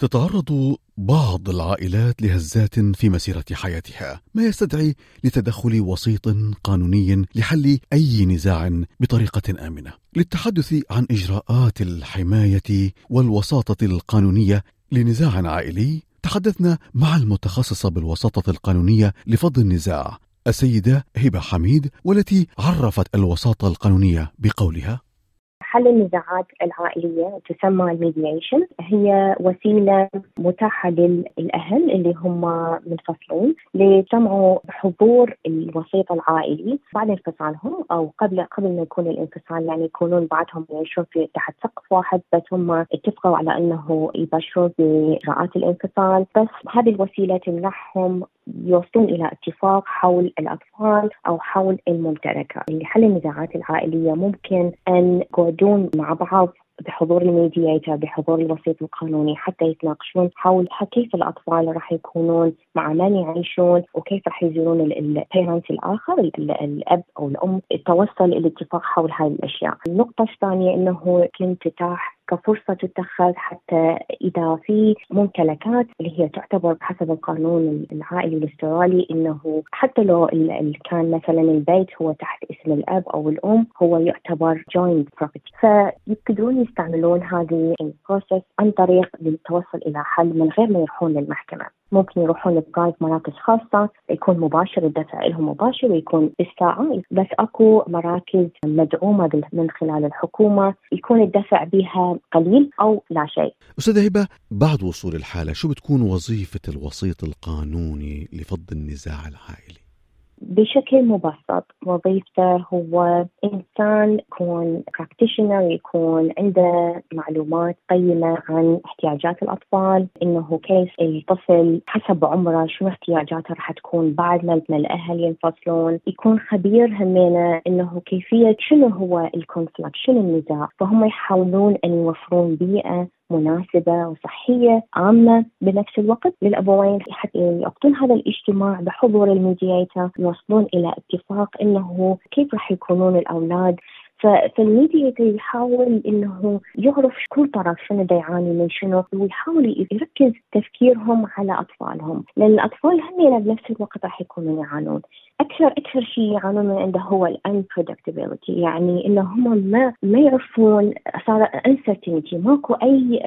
تتعرض بعض العائلات لهزات في مسيرة حياتها. ما يستدعي لتدخل وسيط قانوني لحل أي نزاع بطريقة آمنة. للتحدث عن إجراءات الحماية والوساطة القانونية لنزاع عائلي تحدثنا مع المتخصصة بالوساطة القانونية لفض النزاع السيدة هبة حميد والتي عرفت الوساطة القانونية بقولها. حل النزاعات العائلية تسمى الميدياشن هي وسيلة متاحة للأهل اللي هم منفصلون ليجتمعوا بحضور الوسيط العائلي بعد انفصالهم أو قبل قبل ما يكون الانفصال يعني يكونون بعدهم يعيشون في تحت سقف واحد بس هم اتفقوا على أنه يبشروا بإجراءات الانفصال. بس هذه الوسيلة تمنحهم يوصلون إلى اتفاق حول الأطفال أو حول الممتلكة. لحل النزاعات العائلية ممكن أن يقعدون مع بعض بحضور ال mediator بحضور الوسيط القانوني حتى يتناقشون حول كيف الأطفال راح يكونون مع من يعيشون وكيف راح يزورون ال parent الآخر الأب أو الأم توصل إلى اتفاق حول هذه الأشياء. النقطة الثانية إنه كنت تتاح كفرصة تتخذ حتى إذا في ممتلكات اللي هي تعتبر بحسب القانون العائلي الاسترالي إنه حتى لو كان مثلا البيت هو تحت اسم الأب أو الأم هو يعتبر joint property. فيقدرون يستعملون هذه ال process عن طريق التوصل إلى حل من غير ما يروحون للمحكمة. ممكن يروحون ل private مراكز خاصة يكون مباشر الدفع لهم مباشر ويكون بالساعة بس أكو مراكز مدعومة من خلال الحكومة يكون الدفع بها قليل أو لا شيء أستاذة هبة بعد وصول الحالة شو بتكون وظيفة الوسيط القانوني لفض النزاع العائلي؟ بشكل مبسط. وظيفته هو إنسان يكون practitioner يكون عنده معلومات قيمة عن احتياجات الأطفال إنه كيف الطفل حسب عمره شو احتياجاته راح تكون بعد ما الأهل ينفصلون. يكون خبير همينة إنه كيفية شنو هو ال conflict شنو النزاع. فهم يحاولون أن يوفرون بيئة مناسبة وصحية عامة بنفس الوقت للأبوين حتى يعقدون هذا الاجتماع بحضور ال mediator. يوصلون إلى اتفاق أنه كيف راح يكونون الأولاد. فال mediator يحاول إنه يعرف كل طرف شنو دا يعاني من شنو ويحاول يركز تفكيرهم على أطفالهم. لأن الأطفال هم بنفس الوقت راح يكونون يعانون. أكثر أكثر شيء يعانون من عنده هو ال unpredictability يعني انه هم ما ما يعرفون صار uncertainty ماكو أي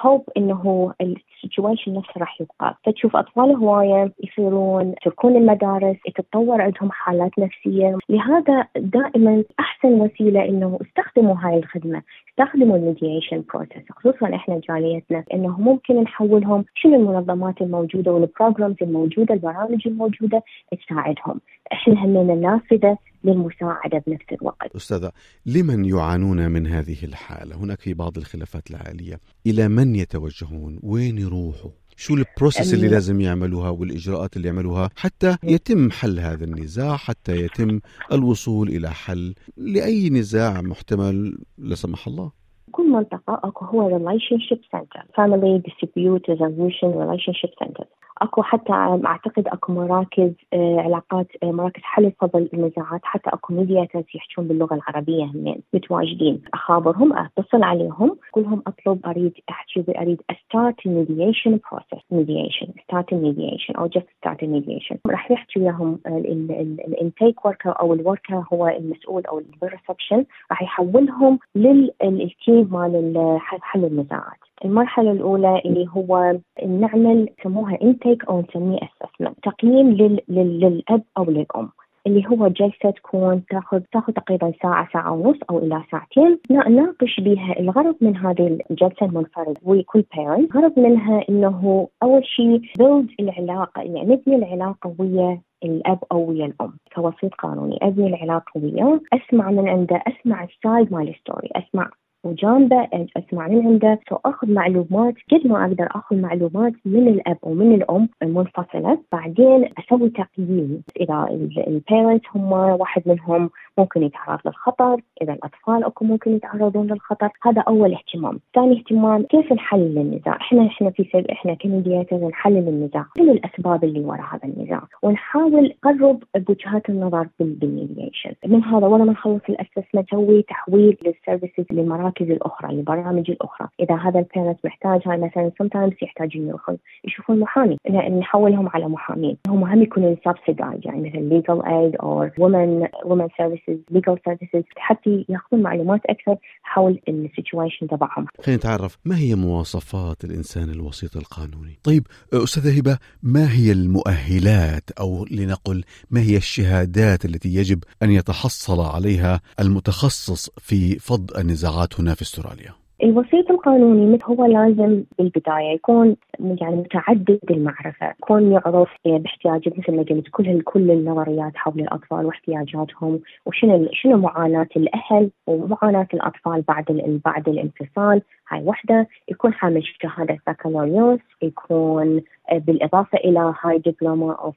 hope إنه ال situation نفسه راح يبقى. فتشوف أطفال هواية يصيرون يتركون المدارس تتطور عندهم حالات نفسية. لهذا دائما أحسن وسيلة إنه استخدموا هاي الخدمة استخدموا ال mediation process خصوصا إحنا جاليتنا إنه ممكن نحولهم شنو المنظمات الموجودة وال programs الموجوده البرامج الموجودة تساعدهم. إحنا همنا نافذة للمساعدة بنفس الوقت. أستاذة لمن يعانون من هذه الحالة؟ هناك في بعض الخلافات العائليه، إلى من يتوجهون؟ وين يروحوا؟ شو ال process اللي لازم يعملوها والإجراءات اللي يعملوها حتى يتم حل هذا النزاع حتى يتم الوصول إلى حل لأي نزاع محتمل لا سمح الله كل منطقة أكو هو relationship center family dispute resolution relationship center أكو حتى أعتقد أكو مراكز آه، علاقات آه، مراكز حل فض النزاعات. حتى أكو mediators يحجون باللغة العربية همين متواجدين. أخابرهم أتصل عليهم كلهم أطلب أريد احكي أريد start ال mediation process mediation start ال mediation أو just start ال mediation راح يحكي وياهم ال intake worker أو ال worker هو المسؤول أو ال reception راح يحولهم لل team مال حل النزاعات. المرحلة الأولى اللي هو نعمل يسموها intake أو نسميه assessment تقييم لل... لل... للأب أو للأم اللي هو جلسة تكون تاخذ تاخذ تقريبا ساعة ساعة ونص أو إلى ساعتين. نناقش بها الغرض من هذه الجلسة المنفردة. وكل parent الغرض منها إنه أول شيء build العلاقة يعني نبني العلاقة ويا الأب أو ويا الأم كوسيط قانوني. أبني العلاقة وياه أسمع من عنده أسمع ال side مال story أسمع وجانبه أسمع من عنده. so اخذ معلومات قد ما أقدر أخذ معلومات من الأب ومن الأم المنفصلة. بعدين أسوي تقييم. إذا ال parents هم واحد منهم ممكن يتعرض للخطر إذا الأطفال أكو ممكن يتعرضون للخطر هذا أول اهتمام. ثاني اهتمام كيف نحلل النزاع؟ إحنا إحنا في سبب إحنا ك mediators نحلل النزاع. شنو الأسباب اللي وراء هذا النزاع؟ ونحاول نقرب بوجهات النظر بال mediation. من هذا ولا ما نخلص ال assessment نسوي تحويل لل services للمراكز الأخرى للبرامج الأخرى. إذا هذا ال parent محتاج هاي مثلا sometimes يحتاجون يروحون يشوفون محامي. نحولهم على محامين. هم هم يكونوا subsidised يعني مثل legal aid or women women services legal services حتى ياخذون معلومات أكثر حول ال situation تبعهم. خلينا نتعرف ما هي مواصفات الإنسان الوسيط القانوني؟ طيب أستاذة هبة ما هي المؤهلات أو لنقل ما هي الشهادات التي يجب أن يتحصل عليها المتخصص في فض النزاعات هنا في أستراليا؟ الوسيط القانوني هو لازم بالبداية يكون يعني متعدد المعرفة، يكون يعرف باحتياجات مثل ما قلت كل كل النظريات حول الأطفال واحتياجاتهم وشنو شنو معاناة الأهل ومعاناة الأطفال بعد بعد الانفصال، هاي وحدة، يكون حامل شهادة بكالوريوس، يكون بالإضافة إلى هاي diploma of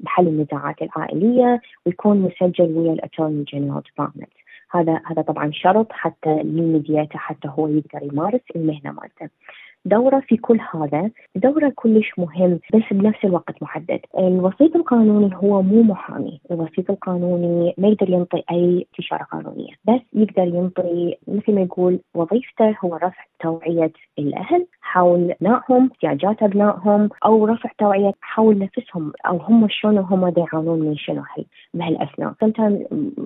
بحل النزاعات العائلية، ويكون مسجل ويا ال Attorney General Department. هذا هذا طبعا شرط حتى للميدياتر حتى هو يقدر يمارس المهنة مالته. دورة في كل هذا دورة كلش مهم بس بنفس الوقت محدد. الوسيط القانوني هو مو محامي. الوسيط القانوني ما يقدر ينطي أي استشارة قانونية. بس يقدر ينطي مثل ما يقول وظيفته هو رفع توعية الأهل حول أبنائهم احتياجات أبنائهم أو رفع توعية حول نفسهم أو هم شلون هم يعانون من شنو بهالأثناء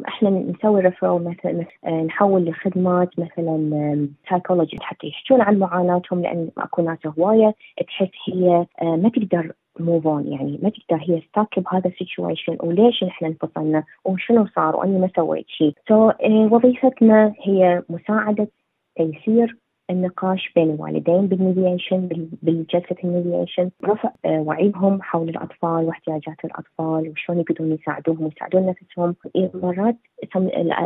إحنا نسوي referral مثلا نحول لخدمات مثلا سايكولوجي حتى يحكون عن معاناتهم لأن أكو ناس هواية تحس هي آه، ما تقدر move on يعني ما تقدر هي stuck بهذا ال situation وليش إحنا انفصلنا؟ وشنو صار؟ وأني ما سويت شيء. so so, وظيفتنا هي مساعدة تيسير النقاش بين الوالدين بال mediation بالجلسة ال mediation رفع آه، وعيهم حول الأطفال واحتياجات الأطفال وشلون يقدرون يساعدوهم ويساعدون نفسهم. مرات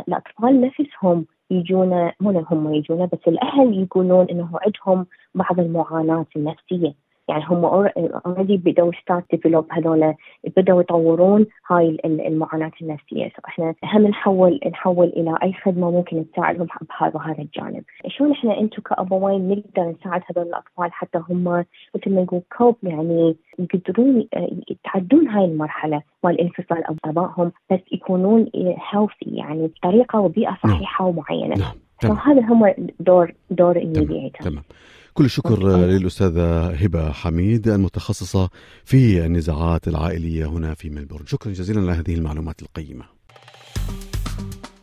الأطفال نفسهم يجونا مو هم يجونا بس الأهل يقولون إنه عندهم بعض المعاناة النفسية. يعني هم already بدأوا start develop هذول بدأوا يطورون هاي المعاناة النفسية إحنا هم نحول نحول إلى أي خدمة ممكن تساعدهم بهذا هذا الجانب شلون إحنا أنتم كأبوين نقدر نساعد هذول الأطفال حتى هم مثل ما نقول cope يعني يقدرون يتعدون هاي المرحلة مال انفصال أبائهم بس يكونون healthy يعني بطريقة وبيئة نعم. صحيحة ومعينة نعم. فهذا هم دور دور تمام. كل الشكر للأستاذة هبة حميد المتخصصة في النزاعات العائلية هنا في ملبورن. شكرا جزيلا لهذه المعلومات القيمة.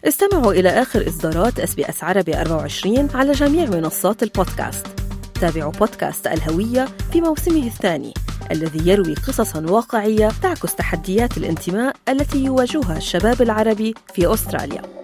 استمعوا إلى آخر إصدارات أس بي أس عربي 24 على جميع منصات البودكاست. تابعوا بودكاست الهوية في موسمه الثاني الذي يروي قصصا واقعية تعكس تحديات الانتماء التي يواجهها الشباب العربي في أستراليا.